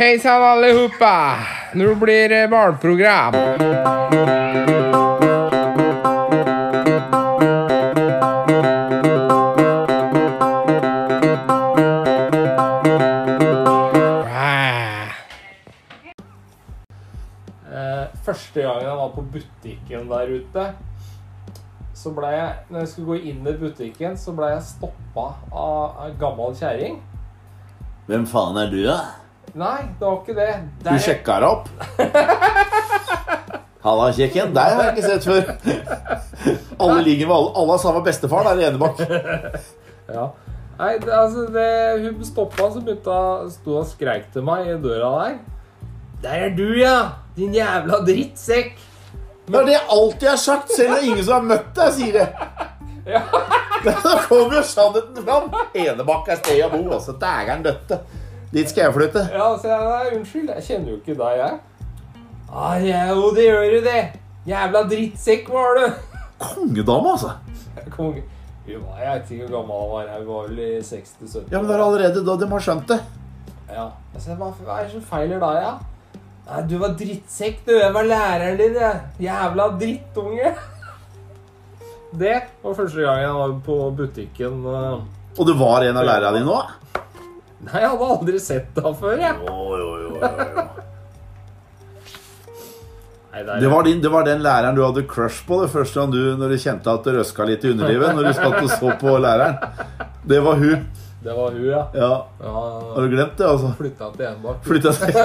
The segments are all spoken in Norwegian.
Hejsan allihopa! Nå blir det barnprogram. Eh, første gangen jeg var på butikken der ute, så ble jeg Når jeg skulle gå inn i butikken, så ble jeg stoppa av ei gammel kjerring. Hvem faen er du, da? Nei, det var ikke det. Du sjekka det opp? Halla, kjekken. Deg har jeg ikke sett før. Alle ligger med alle. Alle har samme bestefar der i Enebakk. Ja. Nei, det, altså det, hun stoppa, så begynte hun stå og skreik til meg i døra der. Der er du, ja! Din jævla drittsekk! Det er det jeg alltid har sagt, selv om ingen som har møtt deg, sier det. Ja. Da kommer jo sannheten fram. Enebakk er stedet å bo. Altså, dægeren døtte. Dit skal jeg flytte. Ja, så jeg, nei, unnskyld, jeg kjenner jo ikke deg, jeg. Ah, ja, jo, det gjør du det. Jævla drittsekk var du. Kongedame, altså. Konge. Hun var, jeg vet ikke hvor gammel hun var. Jeg var vel i 60-70. Ja, men det er allerede da de har skjønt det. Ja. Altså, hva, hva er det som feiler da, ja? Nei, du var drittsekk, du. Jeg var læreren din, jeg. Jævla drittunge. Det var første gang jeg var på butikken. eh. Og du var en av lærerne dine òg? Nei, jeg hadde aldri sett deg før, jeg. Jo, jo, jo, jo. Nei, det, er, Det var, din, det var den læreren du hadde crush på det første gang du, når du kjente at det røska litt i underlivet. Når du satt og så på læreren. Det var hun. det var hun, ja. Ja, ja Har du glemt det, altså? Flytta til Enebakk. Flytta seg.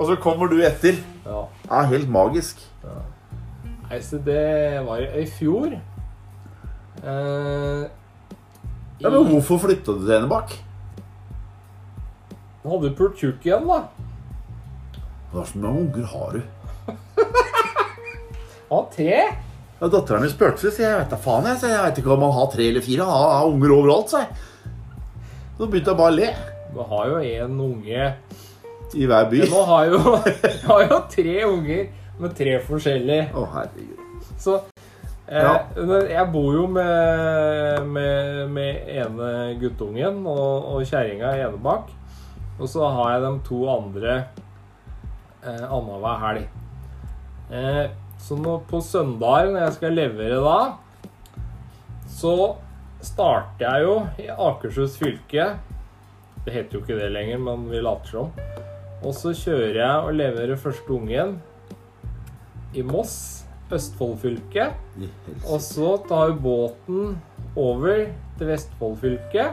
Og så kommer du etter. Ja. Ja, helt magisk. Nei, så det var i fjor. Eh, Ja, Men hvorfor flytta du til Enebakk? I- hadde pult tjukk igjen, da. Hva slags unger har du? Ja, tre. Ja, Dattera mi spurte, så jeg vet da faen. Jeg, så jeg vet ikke om han har tre eller fire. Han har, har unger overalt, sa jeg. Så begynte jeg bare å le. Du har jo en unge I hver by. Nå har jeg jo, jeg har jo tre unger med tre forskjellige. Å, herregud. Så eh, Ja. når- jeg bor jo med, med, med ene guttungen og, og kjerringa ene Enebakk. Og så har jeg de to andre eh, annenhver helg. Eh, så nå på søndager, når jeg skal levere da, så starter jeg jo i Akershus fylke. Det heter jo ikke det lenger, men vi later som. Og så kjører jeg og leverer første ungen i Moss, Østfold fylke. Og så tar vi båten over til Vestfold fylke.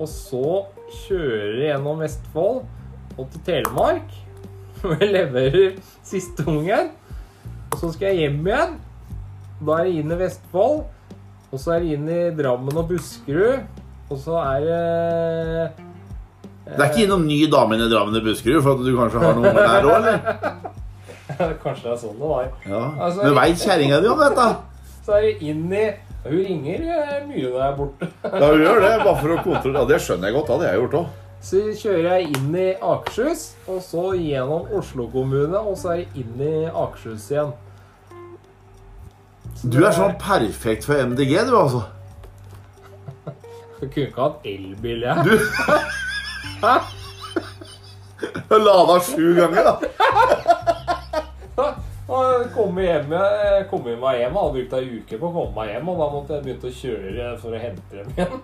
Og så kjører gjennom Vestfold og til Telemark. Hvor jeg leverer siste ungen. Så skal jeg hjem igjen. Da er det inn i Vestfold. Og så er det inn i Drammen og Buskerud. Og så er det Det er ikke innom ny dame inn i Drammen og Buskerud for at du kanskje har noen unger der òg, eller? Kanskje det er sånn det var. Ja. Altså, Men veit kjerringa di om dette? Så er det inn i Hun ringer eh, mye når jeg er borte. Ja, hun gjør det, bare for å kontrollere. Ja, det skjønner jeg godt. Det hadde jeg gjort òg. Så kjører jeg inn i Akershus, og så gjennom Oslo kommune, og så er jeg inn i Akershus igjen. Så Du er sånn perfekt for MDG, du, altså. Du kunne ikke hatt elbil, jeg. Du Hæ? lada sju ganger, da. Og kom hjem, jeg kom hjem meg hjem, hadde brukt ei uke på å komme meg hjem, og da måtte jeg begynne å kjøre for å hente dem igjen.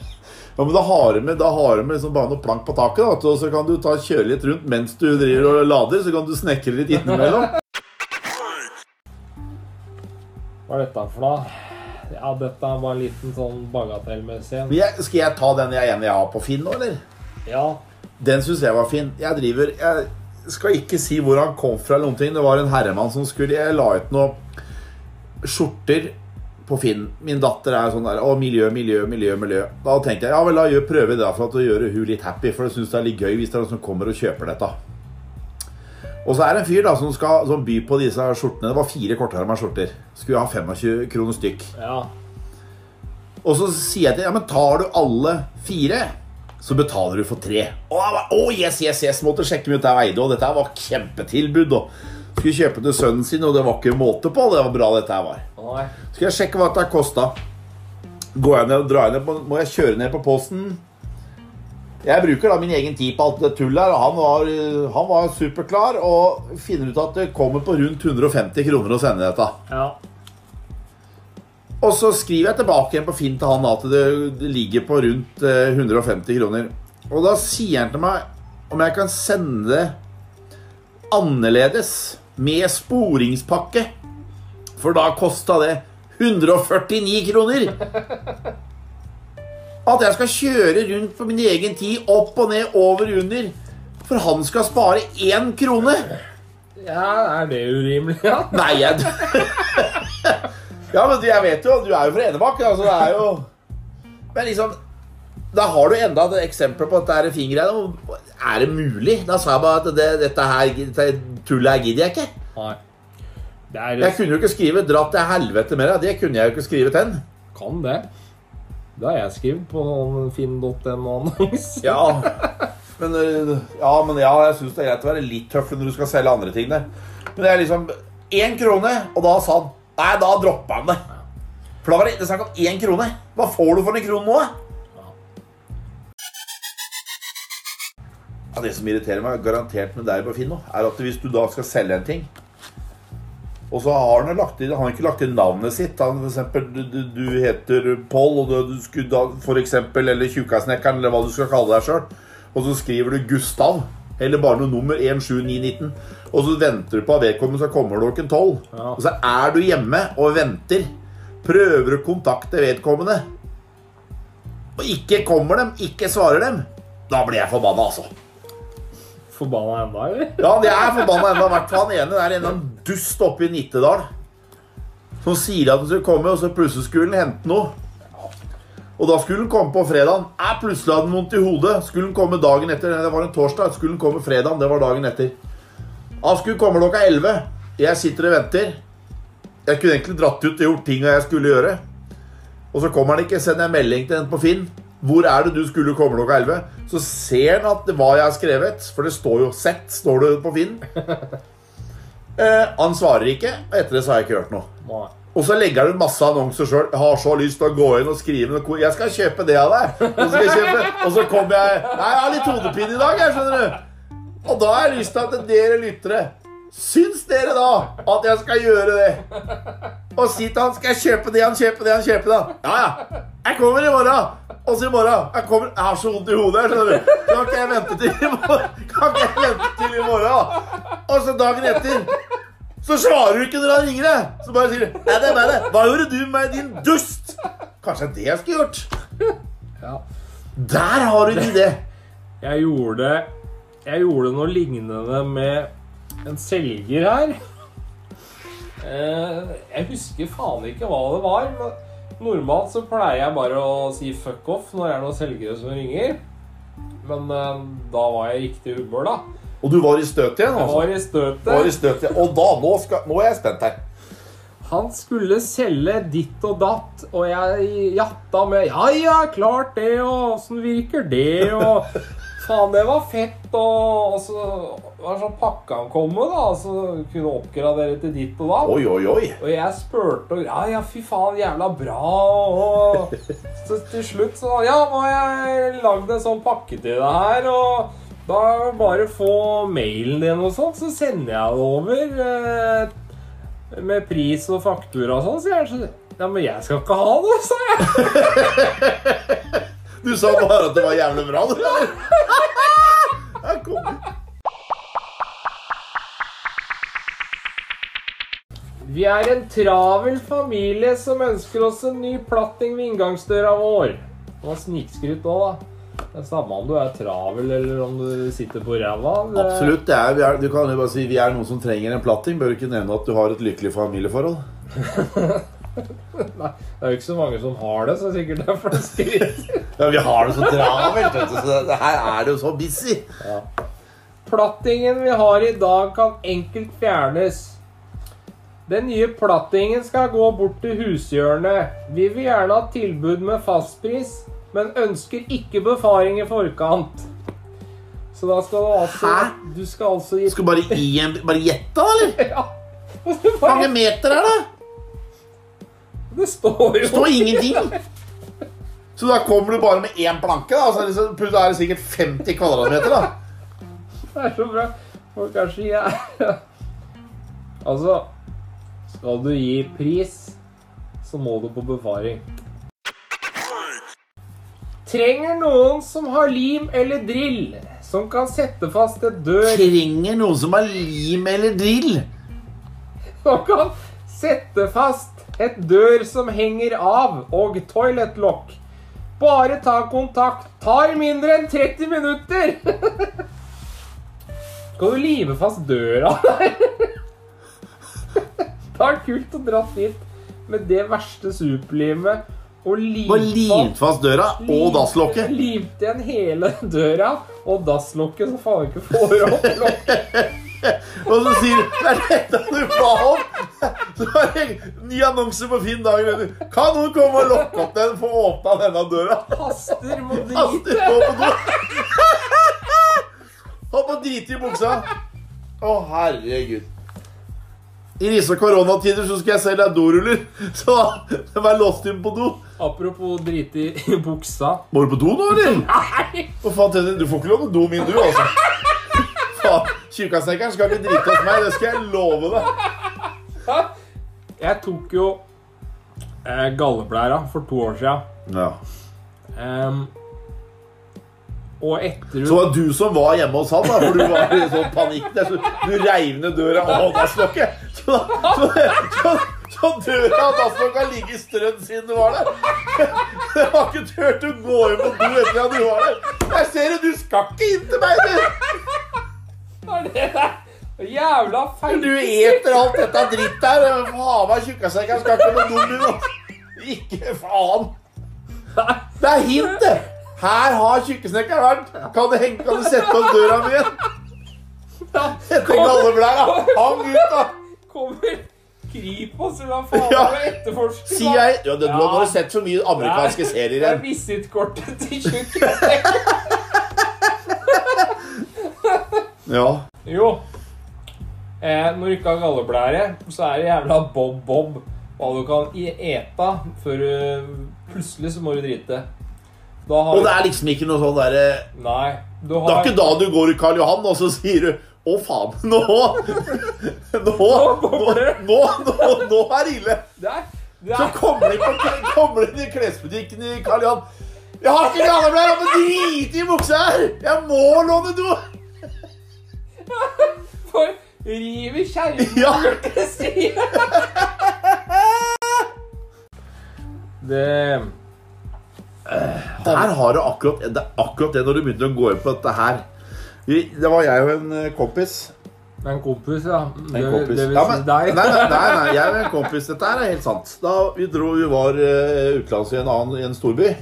Ja, men Da har med, da har med liksom bare noe plank på taket, da, og så kan du ta kjøre litt rundt mens du driver og lader. Så kan du snekre litt innimellom. Hva er dette for noe? Ja, dette er bare en liten sånn bagatellmessig. Skal jeg ta den jeg ene jeg har på Finn nå, eller? Ja, Den syns jeg var fin. Jeg driver Jeg skal ikke si hvor han kom fra, eller noen ting. Det var en herremann som skulle Jeg la ut noen skjorter på Finn. Min datter er sånn der Å, miljø, miljø, miljø, miljø. Da tenkte jeg ja vel, gjør, prøve det for å gjøre hun litt happy, for jeg syns det er litt gøy hvis det er noen som kommer og kjøper dette. Og så er det en fyr da som skal som by på disse skjortene. Det var fire kortherma skjorter. Skulle ha 25 kroner stykk. ja. Og så sier jeg til ja, men tar du alle fire, så betaler du for tre. Å yes, yes, yes, måtte sjekke meg ut der veide, og dette var kjempetilbud. Og skulle kjøpe til sønnen sin, og det var ikke måte på. Det var bra dette her var. Nei. Skal jeg sjekke hva dette kosta. Går jeg ned og drar ned Må jeg kjøre ned på posten Jeg bruker da min egen tid på alt det tullet her, og han var, han var superklar og finner ut at det kommer på rundt 150 kroner å sende dette. Ja. Og så skriver jeg tilbake igjen på Finn til han at det, ligger på rundt eh, 150 kroner. Og da sier han til meg om jeg kan sende det annerledes med sporingspakke. For da kosta det 149 kroner. At jeg skal kjøre rundt på min egen tid, opp og ned, over under. For han skal spare én krone. ja, er det urimelig? Ja? Nei, jeg Ja, men jeg vet jo Du er jo fra Enebakk. Altså, det er jo Men liksom Da har du enda et eksempel på at det er fingergreiene. Er det mulig? Da sa jeg bare at det, dette her dette tullet her gidder jeg ikke. Nei. Det er Jeg kunne jo ikke skrive 'dra til helvete' med deg. Det kunne jeg jo ikke skrive til. Kan det. Det har jeg skrevet på noen finn.no-annonse. Ja. Men, øh, ja, men ja, jeg syns det er greit å være litt tøff når du skal selge andre ting der. Men det er liksom én krone, og da sa han Nei, da droppa han det. For da var det, det snakk om én krone. Hva får du for en krone nå? Ja, Det som irriterer meg, garantert med deg på Finn nå, er at hvis du da skal selge en ting og så har han, lagt han har ikke lagt inn navnet sitt. Han, for eksempel, du, du, du heter Pål, og du, du skulle da, for eksempel, eller Tjukkasnekkeren, eller hva du skal kalle deg sjøl. Og så skriver du Gustav, eller bare noe nummer 17919. Og så venter du på at vedkommende skal komme klokken 12. Ja. Og så er du hjemme og venter. Prøver å kontakte vedkommende. Og ikke kommer dem, ikke svarer dem. Da blir jeg forbanna, altså. Forbanna enda, eller? Ja, det er forbanna. I hvert fall han ene. Det er en eller annen dust oppe i Nittedal som sier at han skal komme, og så plutselig skulle han hente noe. Og da skulle han komme på fredagen. Eh, plutselig hadde den vondt i hodet. Skulle han komme dagen etter. Nei, Det var en torsdag. Skulle han komme fredagen. Det var dagen etter. Han skulle komme klokka 11. Jeg sitter og venter. Jeg kunne egentlig dratt ut og gjort tinga jeg skulle gjøre. Og så kommer han ikke. Sender jeg melding til en på Finn. Hvor er det du skulle komme klokka 11? Så ser han at det hva jeg har skrevet, for det står jo 'sett' står det på Finn. Eh, han svarer ikke, og etter det så har jeg ikke hørt noe. Nei. Og så legger han ut masse annonser sjøl. Har så lyst til å gå inn og skrive noe. Jeg skal kjøpe det av deg. Og så, så kommer jeg Nei, jeg har litt hodepine i dag, jeg, skjønner du. Og da har jeg lyst til at dere lyttere Syns dere da at jeg skal gjøre det? Og si til han skal jeg kjøpe det, han kjøper, det, han kjøper', da? Ja, ja. Jeg kommer i morgen. Og så i morgen. Jeg, kommer, jeg har så vondt i hodet, skjønner du. Kan ikke jeg vente til i morgen? Kan ikke jeg vente til i morgen? Og så dagen etter så svarer du ikke når han ringer deg. Så bare sier du det meg, det. Hva gjorde du med din dust? Kanskje det jeg skulle gjort. Ja. Der har du en idé. Jeg gjorde Jeg gjorde noe lignende med en selger her. Eh, Jeg husker faen ikke hva det var. Men normalt så pleier jeg bare å si fuck off når det er noen selgere som ringer. Men eh, da var jeg i riktig humør, da. Og du var i støtet igjen, Jeg altså? var i støtet. var i støtet. Og da, nå, skal, nå er jeg spent her. Han skulle selge ditt og datt, og jeg jatta med Ja, ja, klart det, og åssen virker det, og Faen, det var fett, og, og så var det sånn pakka han kom med, da, så kunne oppgradere til ditt og datt. Oi, oi, oi. Og jeg spurte og Ja, ja, fy faen, jævla bra. Og så til slutt så Ja, nå har jeg lagd en sånn pakke til deg her, og da bare få mailen din og sånn, så sender jeg det over eh, med pris og faktura og sånn. Så jeg så, Ja, men jeg skal ikke ha det, sa jeg. Du sa bare at det var jævlig bra, du. Her kommer. Vi er en travel familie som ønsker oss en ny platting ved inngangsdøra vår. Det var snikskryt òg, da. Det er samme om du er travel eller om du sitter på ræva. Absolutt. Det er, er, du kan jo bare si vi er noen som trenger en platting. Bør du ikke nevne at du har et lykkelig familieforhold? Nei, det er jo ikke så mange som har det, så det er sikkert derfor det skryter. Ja, vi har det så travelt. Så det, her er det jo så busy. Plattingen vi har i dag, kan enkelt fjernes. Den nye plattingen skal gå bort til hushjørnet. Vi vil gjerne ha tilbud med fastpris, men ønsker ikke befaring i forkant. Så da skal du altså Hæ? Du skal altså gi Skal bare gi en Bare gjette, da, eller? Ja. Hvor mange meter er det? Det står jo Det står ingenting. Så da kommer du bare med én planke, da. Og så det, liksom, da er det sikkert 50 kvadratmeter, da. Det er så bra. Og kanskje jeg Altså, skal du gi pris, så må du på befaring. Trenger noen som har lim eller drill, som kan sette fast et dør Trenger noen som har lim eller drill. Som kan sette fast et dør som henger av, og toilettlokk. Bare ta kontakt. Tar mindre enn 30 minutter. Skal du lime fast døra der? Det er kult å dra dit med det verste superlimet og limte limt fast døra og dasslokket. Limte igjen hele døra og dasslokket, så faen ikke får opp lokket. Og så sier du Det er dette du ba om! Så er det ny annonse på Finn dagen etter. Kan noen komme og lokke opp den for åpna denne døra? Haster må Haster drite. på do. Hopp og drite i buksa. Å, herregud. I disse koronatider så skal jeg selge deg doruller. Så vær låst inn på do. Apropos drite i, buksa. Må du på do nå, eller? Nei! Oh, faen, du får ikke lov til do min, du, altså. Faen, Tjukkasnekkeren skal ikke drite hos meg, det skal jeg love deg. Jeg tok jo eh, galleblæra for to år siden. Ja. Em, og etter Så det var du som var hjemme hos han, da, for du var i sånn panikk. der, Så du reiv ned døra og dasslokket. Så, så, så, så døra og dasslokket ligger strødd siden du var der. Jeg har ikke turt å gå inn på do etter at du var der. Jeg ser det, du skal ikke inn til meg, du. Hva er det der? Jævla feil Du eter alt dette dritt der. Faen meg tjukkasekken skal ikke på do, du. Ikke faen. Det er hint, det. Her har tjukkesnekkeren vært. Kan du, henge, kan du sette opp døra mi igjen? Etter galleblæra. Hang ut, da. Kommer Kripos eller hva faen Ja. etterforsker Si jeg ja, det, Du har bare sett for mye amerikanske serier igjen. Det er visittkortet til tjukkesnekkeren. Ja. Jo. Eh, når du ikke har galleblære, så er det jævla bob-bob hva du kan ete før du Plutselig så må du drite. Har Og det er liksom ikke noe sånn derre Nei. Du Det er ikke da du går i Karl Johan og så sier du å, faen, nå Nå, nå, nå, nå, nå er det ille. Så er kommer de, på, kommer de i klesbutikken i Karl Johan. Jeg har ikke galleblære, jeg må drite i buksa her! Jeg må låne do! for riv i kjerringa Ja. til side. Det Der har du akkurat det, er akkurat det når du begynner å gå inn på dette her. Det var jeg og en eh, kompis. en kompis, ja. En Det, kompis. det vil Ja, si men, deg. Nei, nei, nei, nei, jeg og en kompis. Dette er helt sant. Da vi dro, vi var uh, utenlands i en annen i en storby.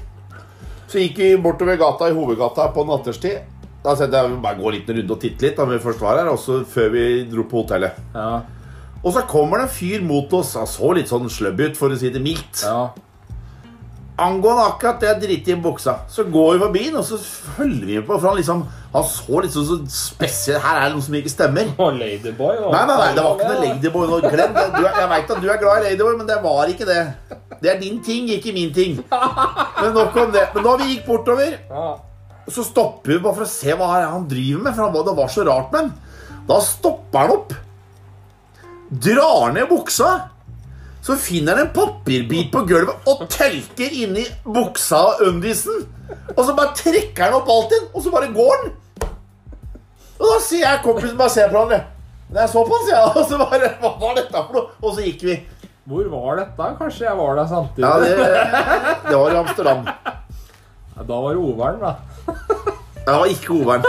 Så gikk vi bortover gata i hovedgata på natterstid. Da tenkte jeg bare gå en liten runde og titte litt da vi først var her, også før vi dro på hotellet. Ja, Og så kommer det en fyr mot oss. Han så litt sånn sløbb ut, for å si det mildt. ja. Angående akkurat det drite i buksa, så går vi forbi den, og så følger vi på. For han liksom Han så litt sånn så spesiell Her er det noe som ikke stemmer. Og Ladyboy. og- Nei, nei, nei, det var ikke noe Ladyboy. Noe Glem det. Du, jeg veit at du er glad i Ladyboy, men det var ikke det. Det er din ting, ikke min ting. Men nok om det. Men da vi gikk bortover, så stopper vi bare for å se hva han driver med. For det var så rart med ham. Da stopper han opp, drar ned buksa, så finner han en papirbit på gulvet og tørker inni buksa og undisen. Og så bare trekker han opp alt inn, og så bare går han. Og da sier jeg kompisen bare ser på hverandre. Det er såpass, ja. Og så bare Hva var dette for noe? Og så gikk vi. Hvor var dette? Kanskje jeg var der samtidig? Ja, det, det var i Amsterdam. Ja, Da var det Overen, da. Det var ikke Overen.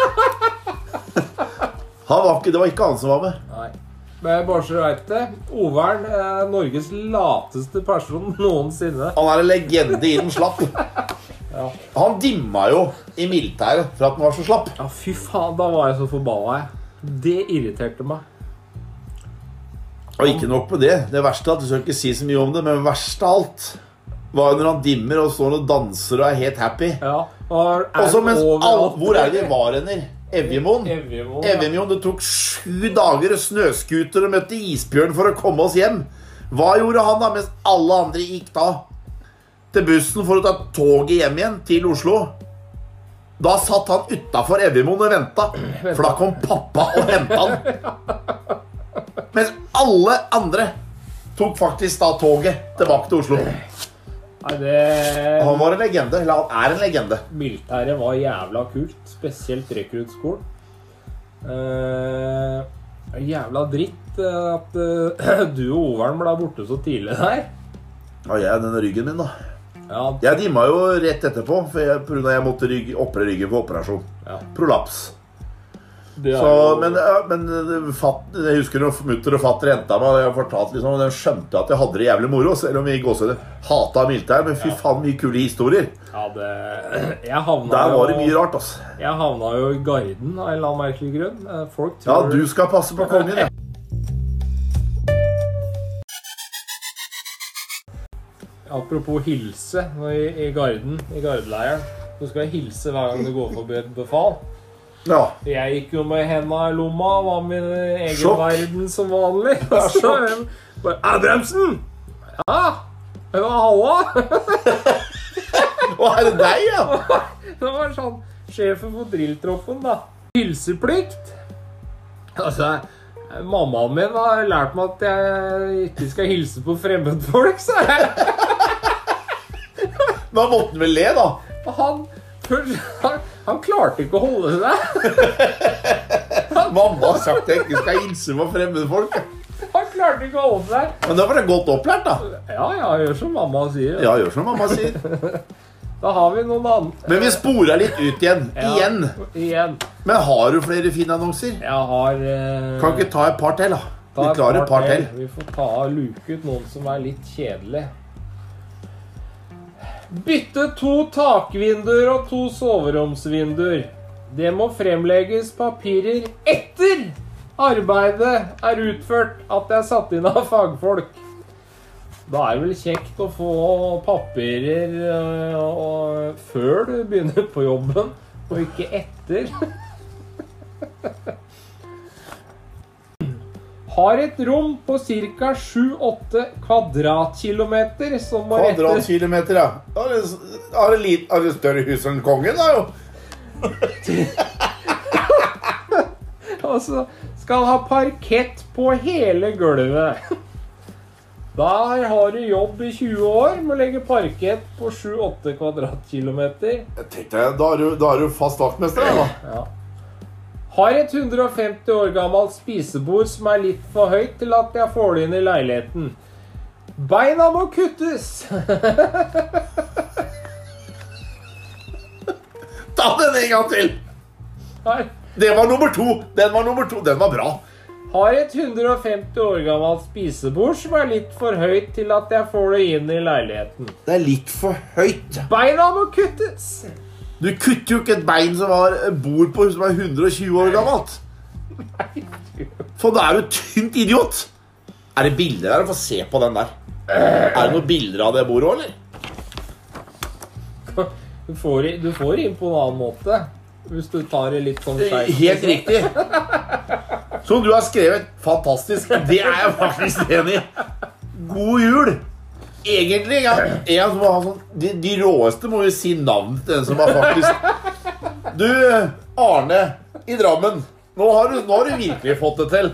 Var ikke, det var ikke han som var med. Nei. Men bare så du veit det, Overen er Norges lateste person noensinne. Han er en legende i den slapp. Ja. Han dimma jo i militæret for at han var så slapp. ja, fy faen, da var jeg så forbanna, jeg. Det irriterte meg. Og ikke nok med det. Det verste er at Du skal ikke si så mye om det, men verst av alt var jo når han dimmer og står og danser og er helt happy. Ja. Og er så mens all, Hvor er det de var henne? Evjemoen. Evjemoen, ja. Evjemoen, Det tok sju dager snøscooter og møtte isbjørn for å komme oss hjem. Hva gjorde han da, mens alle andre gikk da til bussen for å ta toget hjem igjen til Oslo. Da satt han utafor Evjemoen og venta, for da kom pappa og henta han. Mens alle andre tok faktisk da toget tilbake til Oslo. Nei, det Han var en legende. Eller han er en legende. Militæret var jævla kult. Spesielt rekruttskolen. Uh, jævla dritt eh, at uh, du og Overen ble borte så tidlig der. Ja, jeg den ryggen min, da. Ja, Jeg dimma jo rett etterpå, for jeg, på måtte rygg, opre ryggen for operasjon. ja. Prolaps. Så, jo- men men eh, fatt, jeg husker når mutter og fatter henta meg, og jeg fortalte liksom, og de skjønte at jeg hadde det jævlig moro, selv om vi gåsehudene hata militær. Men fy faen, mye kule historier. Ja, det Jeg havna Der var det mye rart, altså. Jeg havna jo i Garden av en eller annen merkelig grunn. Folk tror Ja, du skal passe på kongen, ja. Apropos hilse i, i Garden, i gardeleiren. Du skal hilse hver gang du går forbi et befal. Ja. Jeg gikk jo med henda i lomma, var min egen Sjokk. verden som vanlig. En bare Abrahamsen! Ja? Det var halla! Å, er det deg, ja? Det var sånn sjefen for drilltroppen, da. Hilseplikt. Altså, mammaen min har lært meg at jeg ikke skal hilse på fremmedfolk, sa jeg. Da måtte han vel le, da. Han, han, han klarte ikke å holde seg. Mamma har sagt at jeg ikke skal hilse på fremmedfolk. Han klarte ikke å holde seg. Men da var det godt opplært, da. Ja, ja, gjør som mamma sier. Ja, gjør som mamma sier. Da har vi noen andre. Men vi spora litt ut igjen. Igjen. Igjen. Men har du flere fine annonser? Jeg har eh, Kan ikke ta et par til, da? Vi klarer et par til. Vi får ta luke ut noen som er litt kjedelige. Bytte to takvinduer og to soveromsvinduer. Det må fremlegges papirer etter arbeidet er utført at det er satt inn av fagfolk. Da er det vel kjekt å få papirer og, før du begynner på jobben, og ikke etter. Har et rom på ca. 7-8 kvadratkilometer som må Kvadratkilometer, ja. Da er det, litt, det større hus enn kongen, da, jo. Og så skal ha parkett på hele gulvet. Der har du jobb i 20 år med å legge parkett på 7-8 kvadratkilometer. Jeg tenkte, Da er du, da er du fast vaktmester, da. Ja. Har et 150 år gammelt spisebord som er litt for høyt til at jeg får det inn i leiligheten. Beina må kuttes! Ta den en gang til! Den Det var nummer to. Den var nummer to. Den var bra. har et 150 år gammelt spisebord som er litt for høyt til at jeg får det inn i leiligheten. Det er litt for høyt. Beina må kuttes! Du kutter jo ikke et bein som har bord på som er 120 år gammelt. For da er du tynt idiot. Er det bilder der? Få se på den der. Er det noen bilder av det bordet òg, eller? Du får, du får inn på en annen måte. Hvis du tar det litt sånn skeivt. Helt riktig. Som du har skrevet. Fantastisk. Det er jeg faktisk enig i. God jul. Egentlig, ja. En som har sånn, de, de råeste må jo si navn til den som har faktisk Du, Arne i Drammen. Nå har du, nå har du virkelig fått det til.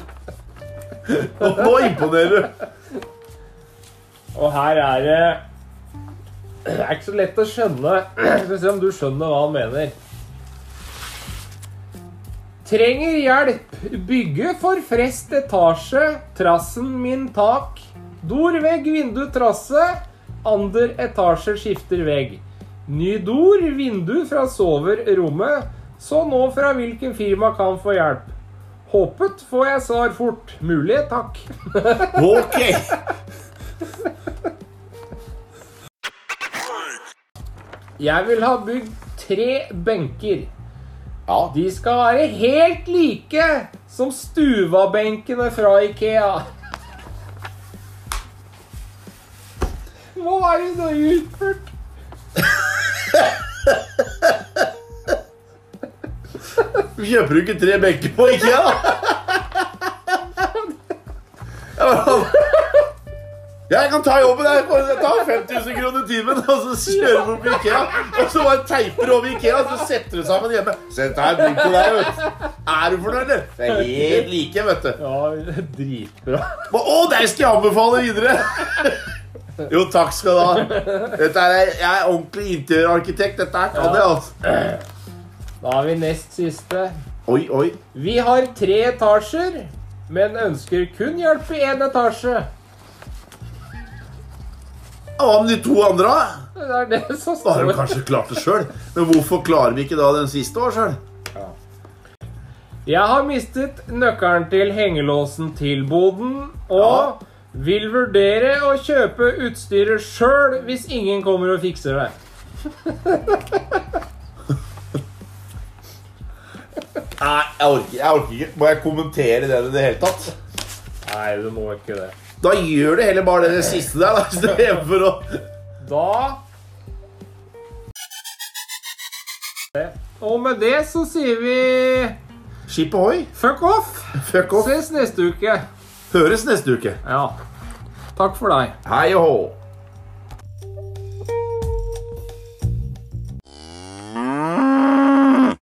Nå, nå imponerer du. Og her er det Det er ikke så lett å skjønne. Skal vi se om du skjønner hva han mener. Trenger hjelp. Bygge for frest etasje. Trassen min tak. Dor, vegg, vindu, trasse. Ander etasje skifter vegg. Ny dor, vindu fra soverrommet. Så nå fra hvilken firma kan få hjelp. Håpet får jeg svar fort. Mulig, takk. Ok. Jeg vil ha bygd tre benker. Ja, De skal være helt like som stuvabenkene fra Ikea. Hva er det du har utført? Kjøper du ikke tre benker på IKEA? Jeg kan ta jobben. Jeg Jeg tar 5000 kroner timen, og så kjører vi opp i Ikea. Og så bare teiper over Ikea, og så setter du sammen hjemme. Se, dette er bygd til deg, vet du. Er du fornøyd, eller? Det er helt like, vet du. Ja, dritbra. Å, deg skal jeg anbefale videre! Jo, takk skal du ha. Dette er, jeg er ordentlig interiørarkitekt. Dette her kan jeg, altså. Da har vi nest siste. Oi, oi. Vi har tre etasjer, men ønsker kun hjelp i én etasje. Hva med de to andre? Det er det som står. Da har de kanskje klart det sjøl. Men hvorfor klarer vi ikke da den siste år sjøl? Jeg har mistet nøkkelen til hengelåsen til boden, og vil vurdere å kjøpe utstyret sjøl hvis ingen kommer og fikser det. Nei, jeg orker, jeg orker ikke. Må jeg kommentere det i det hele tatt? Nei, du må ikke det. Da gjør du heller bare det, det siste der, da. Istedenfor å Da Og med det så sier vi Skip ohoi. fuck off. Fuck off. Ses neste uke. Høres neste uke. Ja. Takk for deg. Hei og hå.